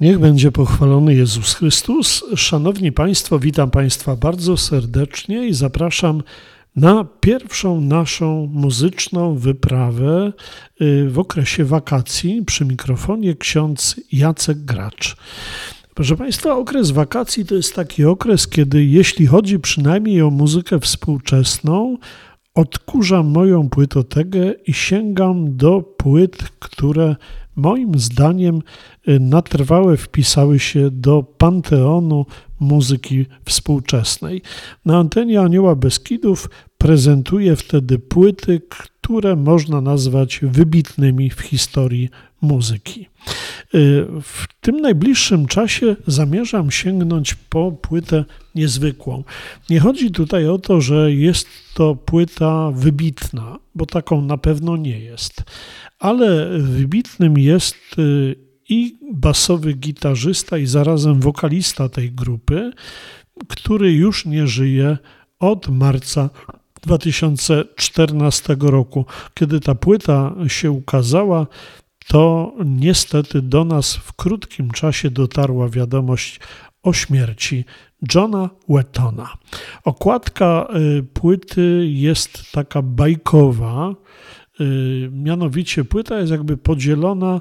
Niech będzie pochwalony Jezus Chrystus. Szanowni Państwo, witam Państwa bardzo serdecznie i zapraszam na pierwszą naszą muzyczną wyprawę y, w okresie wakacji. Przy mikrofonie ksiądz Jacek Gracz. Proszę Państwa, okres wakacji to jest taki okres, kiedy jeśli chodzi przynajmniej o muzykę współczesną, odkurzam moją płytotekę i sięgam do płyt, które moim zdaniem y, na trwałe wpisały się do panteonu muzyki współczesnej. Na antenie Anioła Beskidów prezentuje wtedy płyty, które można nazwać wybitnymi w historii muzyki. Y, w tym najbliższym czasie zamierzam sięgnąć po płytę niezwykłą. Nie chodzi tutaj o to, że jest to płyta wybitna, bo taką na pewno nie jest, ale wybitnym jest y, i basowy gitarzysta, i zarazem wokalista tej grupy, który już nie żyje od marca 2014 roku. Kiedy ta płyta się ukazała, to niestety do nas w krótkim czasie dotarła wiadomość o śmierci Johna Wettona. Okładka y, płyty jest taka bajkowa, y, mianowicie płyta jest jakby podzielona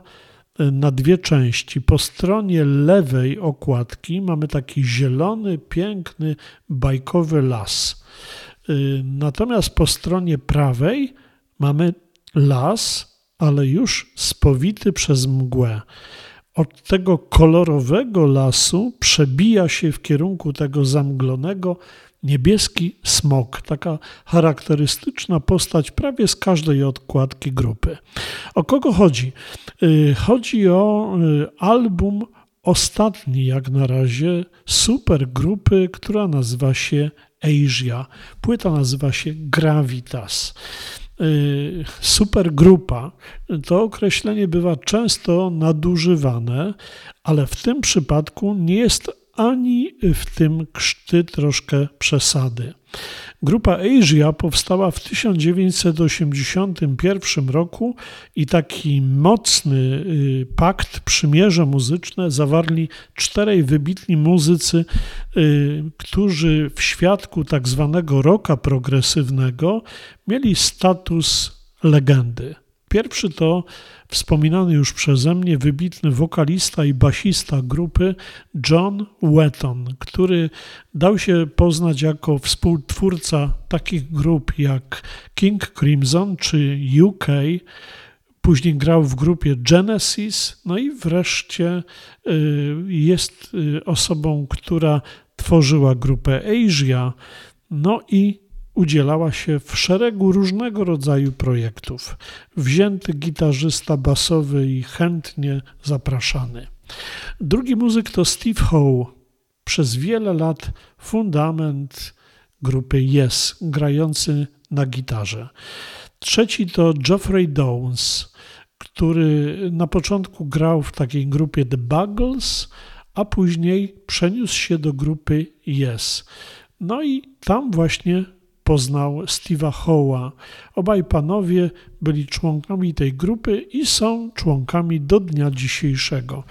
y, na dwie części. Po stronie lewej okładki mamy taki zielony, piękny, bajkowy las. Natomiast po stronie prawej mamy las, ale już spowity przez mgłę. Od tego kolorowego lasu przebija się w kierunku tego zamglonego niebieski smok, taka charakterystyczna postać prawie z każdej odkładki grupy. O kogo chodzi? Y, chodzi o y, album ostatni jak na razie super grupy, która nazywa się Asia. Płyta nazywa się Gravitas. Y, supergrupa, to określenie bywa często nadużywane, ale w tym przypadku nie jest ani w tym krzty troszkę przesady. Grupa Asia powstała w 1981 roku i taki mocny y, pakt, przymierze muzyczne zawarli czterej wybitni muzycy, y, którzy w świadku tak zwanego rocka progresywnego mieli status legendy. Pierwszy to wspominany już przeze mnie wybitny wokalista i basista grupy John Wetton, który dał się poznać jako współtwórca takich grup jak King Crimson czy UK. Później grał w grupie Genesis, no i wreszcie y, jest y, osobą, która tworzyła grupę Asia, no i udzielała się w szeregu różnego rodzaju projektów. Wzięty gitarzysta basowy i chętnie zapraszany. Drugi muzyk to Steve Howe, przez wiele lat fundament grupy Yes, grający na gitarze. Trzeci to Geoffrey Downs, który na początku grał w takiej grupie The Buggles, a później przeniósł się do grupy Yes. No i tam właśnie poznał Steve'a Hoła. Obaj panowie byli członkami tej grupy i są członkami do dnia dzisiejszego.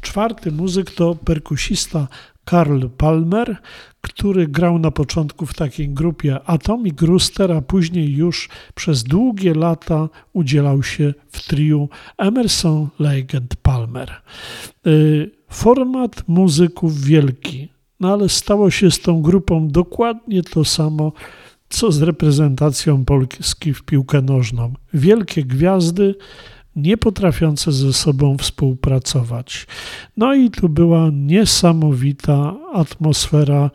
Czwarty muzyk to perkusista Karl Palmer, który grał na początku w takiej grupie Atomic Rooster, a później już przez długie lata udzielał się w triu Emerson, Lake and Palmer. Y, format muzyków wielki, no ale stało się z tą grupą dokładnie to samo, co z reprezentacją Polski w piłkę nożną. Wielkie gwiazdy nie potrafiące ze sobą współpracować. No i tu była niesamowita atmosfera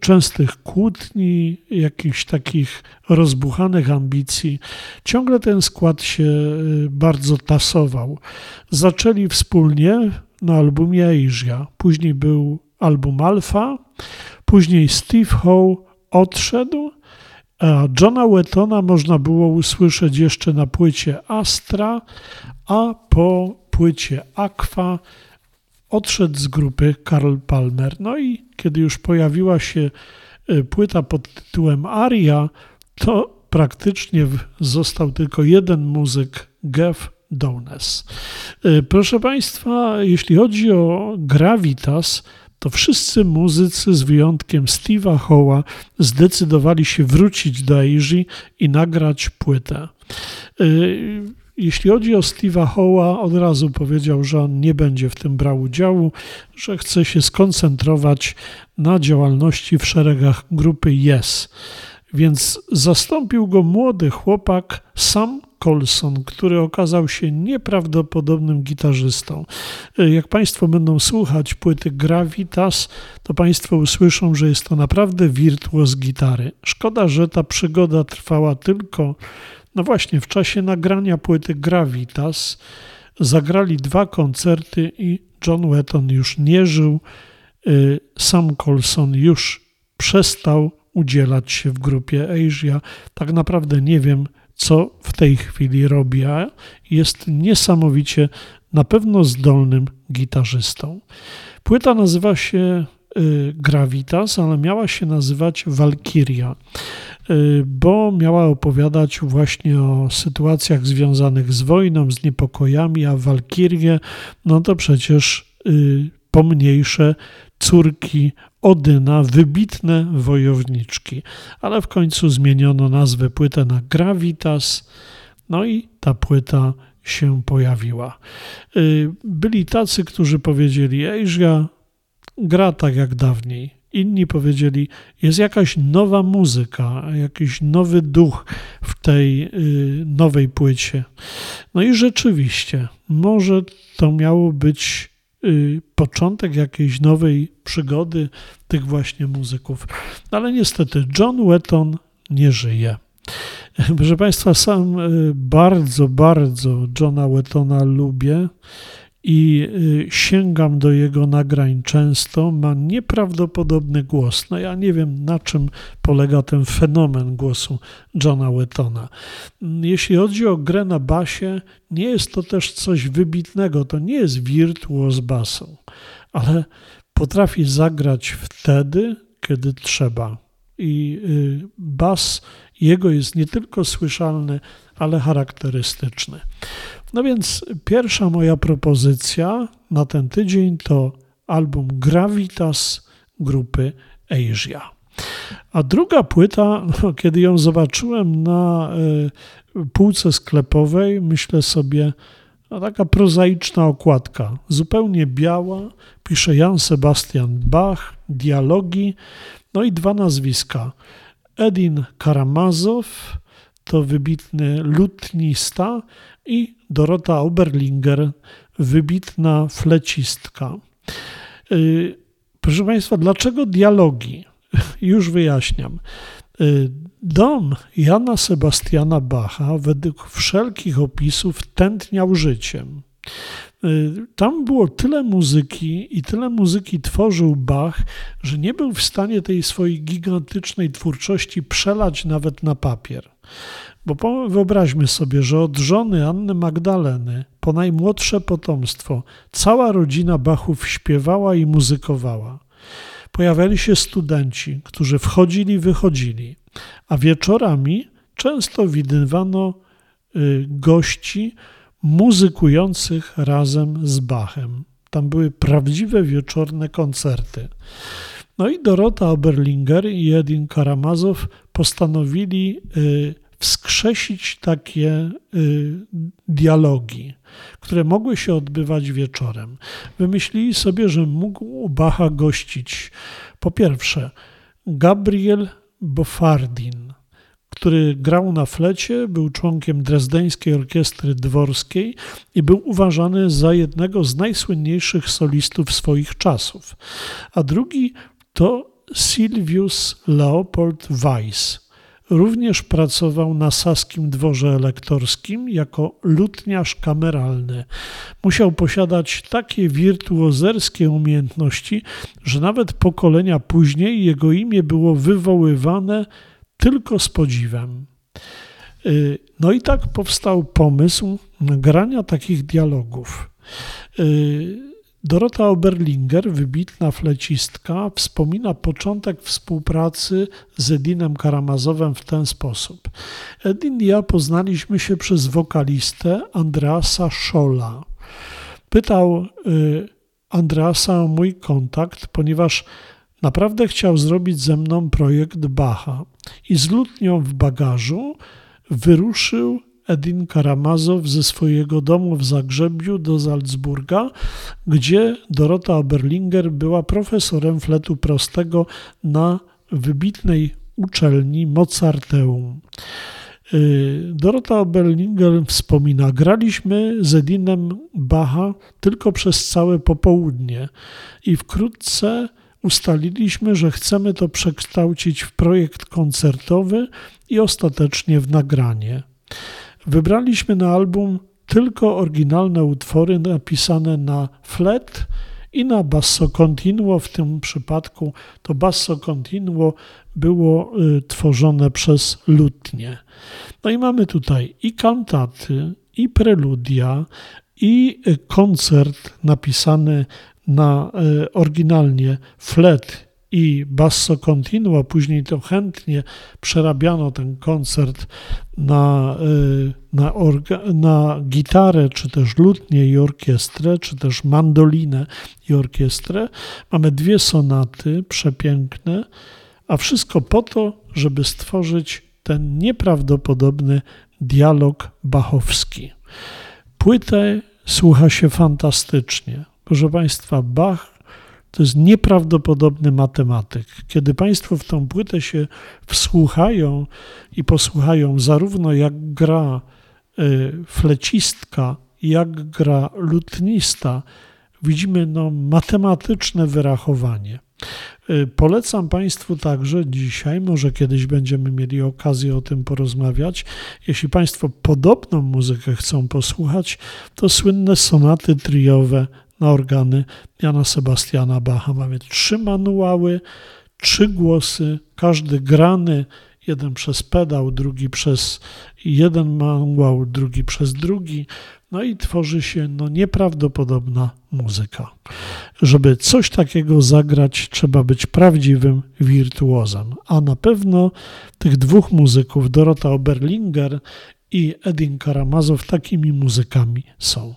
częstych kłótni, jakichś takich rozbuchanych ambicji. Ciągle ten skład się y, bardzo tasował. Zaczęli wspólnie na albumie Asia. Później był album Alpha, później Steve Howe odszedł, Johna Wettona można było usłyszeć jeszcze na płycie Astra, a po płycie Aqua odszedł z grupy Karl Palmer. No i kiedy już pojawiła się e, płyta pod tytułem Aria, to praktycznie został tylko jeden muzyk, Geoff Downes. E, proszę Państwa, jeśli chodzi o Gravitas, to wszyscy muzycy z wyjątkiem Steve'a Hoła zdecydowali się wrócić do Asia i nagrać płytę. E, jeśli chodzi o Steve'a Hoła, od razu powiedział, że on nie będzie w tym brał udziału, że chce się skoncentrować na działalności w szeregach grupy Yes. Więc zastąpił go młody chłopak Sam Colson, który okazał się nieprawdopodobnym gitarzystą. Jak Państwo będą słuchać płyty Gravitas, to Państwo usłyszą, że jest to naprawdę wirtuoz gitary. Szkoda, że ta przygoda trwała tylko no właśnie, w czasie nagrania płyty Gravitas zagrali dwa koncerty i John Wetton już nie żył. Y, Sam Colson już przestał udzielać się w grupie Asia. Tak naprawdę nie wiem, co w tej chwili robi, a jest niesamowicie na pewno zdolnym gitarzystą. Płyta nazywa się y, Gravitas, ale miała się nazywać Valkyria. Y, bo miała opowiadać właśnie o sytuacjach związanych z wojną, z niepokojami, a Walkirie, no to przecież y, pomniejsze córki Odyna, wybitne wojowniczki. Ale w końcu zmieniono nazwę płytę na Gravitas, no i ta płyta się pojawiła. Y, byli tacy, którzy powiedzieli, Ejża gra tak jak dawniej, Inni powiedzieli, jest jakaś nowa muzyka, jakiś nowy duch w tej y, nowej płycie. No i rzeczywiście, może to miało być początek jakiejś nowej przygody tych właśnie muzyków. Ale niestety John Wetton nie żyje. Proszę Państwa, sam y, bardzo, bardzo Johna Wettona lubię i y, sięgam do jego nagrań często, ma nieprawdopodobny głos. No ja nie wiem, na czym polega ten fenomen głosu Johna Wettona. Jeśli chodzi o grę na basie, nie jest to też coś wybitnego, to nie jest wirtuoz basu, ale potrafi zagrać wtedy, kiedy trzeba. I y, bas jego jest nie tylko słyszalny, ale charakterystyczny. No więc pierwsza moja propozycja na ten tydzień to album Gravitas grupy Asia. A druga płyta, no, kiedy ją zobaczyłem na y, półce sklepowej, myślę sobie, no, taka prozaiczna okładka, zupełnie biała, pisze Jan Sebastian Bach, dialogi, no i dwa nazwiska. Edin Karamazow to wybitny lutnista i Dorota Oberlinger, wybitna flecistka. Y, proszę Państwa, dlaczego dialogi? Już wyjaśniam. Y, dom Jana Sebastiana Bacha według wszelkich opisów tętniał życiem. Y, tam było tyle muzyki i tyle muzyki tworzył Bach, że nie był w stanie tej swojej gigantycznej twórczości przelać nawet na papier. Bo wyobraźmy sobie, że od żony Anny Magdaleny po najmłodsze potomstwo cała rodzina Bachów śpiewała i muzykowała. Pojawiali się studenci, którzy wchodzili, wychodzili, a wieczorami często widywano y, gości muzykujących razem z Bachem. Tam były prawdziwe wieczorne koncerty. No i Dorota Oberlinger i Edin Karamazow postanowili y, wskrzesić takie y, dialogi, które mogły się odbywać wieczorem. Wymyślili sobie, że mógł Bacha gościć po pierwsze Gabriel Bofardin, który grał na flecie, był członkiem Drezdeńskiej Orkiestry Dworskiej i był uważany za jednego z najsłynniejszych solistów swoich czasów. A drugi to Silvius Leopold Weiss, również pracował na saskim dworze elektorskim jako lutniarz kameralny. Musiał posiadać takie wirtuozerskie umiejętności, że nawet pokolenia później jego imię było wywoływane tylko z podziwem. Y, no i tak powstał pomysł nagrania takich dialogów. Dorota Oberlinger, wybitna flecistka, wspomina początek współpracy z Edinem Karamazowem w ten sposób. Edin i ja poznaliśmy się przez wokalistę Andreasa Scholla. Pytał y, Andreasa o mój kontakt, ponieważ naprawdę chciał zrobić ze mną projekt Bacha i z lutnią w bagażu wyruszył Edin Karamazow ze swojego domu w Zagrzebiu do Salzburga, gdzie Dorota Oberlinger była profesorem fletu prostego na wybitnej uczelni Mozarteum. Y, Dorota Oberlinger wspomina, graliśmy z Edinem Bacha tylko przez całe popołudnie i wkrótce ustaliliśmy, że chcemy to przekształcić w projekt koncertowy i ostatecznie w nagranie. Wybraliśmy na album tylko oryginalne utwory napisane na flet i na basso continuo. W tym przypadku to basso continuo było y, tworzone przez lutnie. No i mamy tutaj i kantaty, i preludia, i y, koncert napisany na y, oryginalnie flet i basso continuo, później to chętnie przerabiano ten koncert na, y, na, orga, na gitarę, czy też lutnię i orkiestrę, czy też mandolinę i orkiestrę. Mamy dwie sonaty przepiękne, a wszystko po to, żeby stworzyć ten nieprawdopodobny dialog bachowski. Płytę słucha się fantastycznie. Proszę Państwa, Bach to jest nieprawdopodobny matematyk. Kiedy Państwo w tą płytę się wsłuchają i posłuchają zarówno jak gra y, flecistka, jak gra lutnista, widzimy no, matematyczne wyrachowanie. Y, polecam Państwu także dzisiaj, może kiedyś będziemy mieli okazję o tym porozmawiać. Jeśli Państwo podobną muzykę chcą posłuchać, to słynne sonaty triowe na organy Jana Sebastiana Bacha. Mamy trzy manuały, trzy głosy, każdy grany, jeden przez pedał, drugi przez jeden manuał, drugi przez drugi. No i tworzy się no, nieprawdopodobna muzyka. Żeby coś takiego zagrać, trzeba być prawdziwym wirtuozem. A na pewno tych dwóch muzyków, Dorota Oberlinger i Edin Karamazow, takimi muzykami są.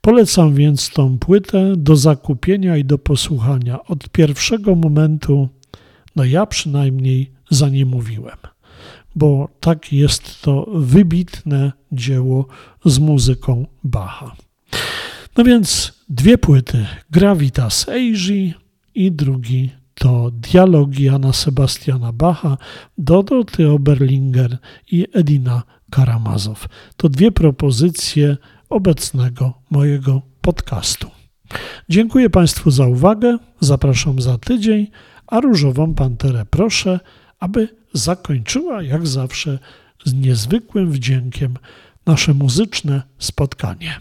Polecam więc tą płytę do zakupienia i do posłuchania. Od pierwszego momentu, no ja przynajmniej za nie mówiłem, bo tak jest to wybitne dzieło z muzyką Bacha. No więc dwie płyty, Gravitas Eiji i drugi to dialogi Jana Sebastiana Bacha, Doroty Oberlinger i Edina Karamazow. To dwie propozycje obecnego mojego podcastu. Dziękuję Państwu za uwagę, zapraszam za tydzień, a Różową Panterę proszę, aby zakończyła jak zawsze z niezwykłym wdziękiem nasze muzyczne spotkanie.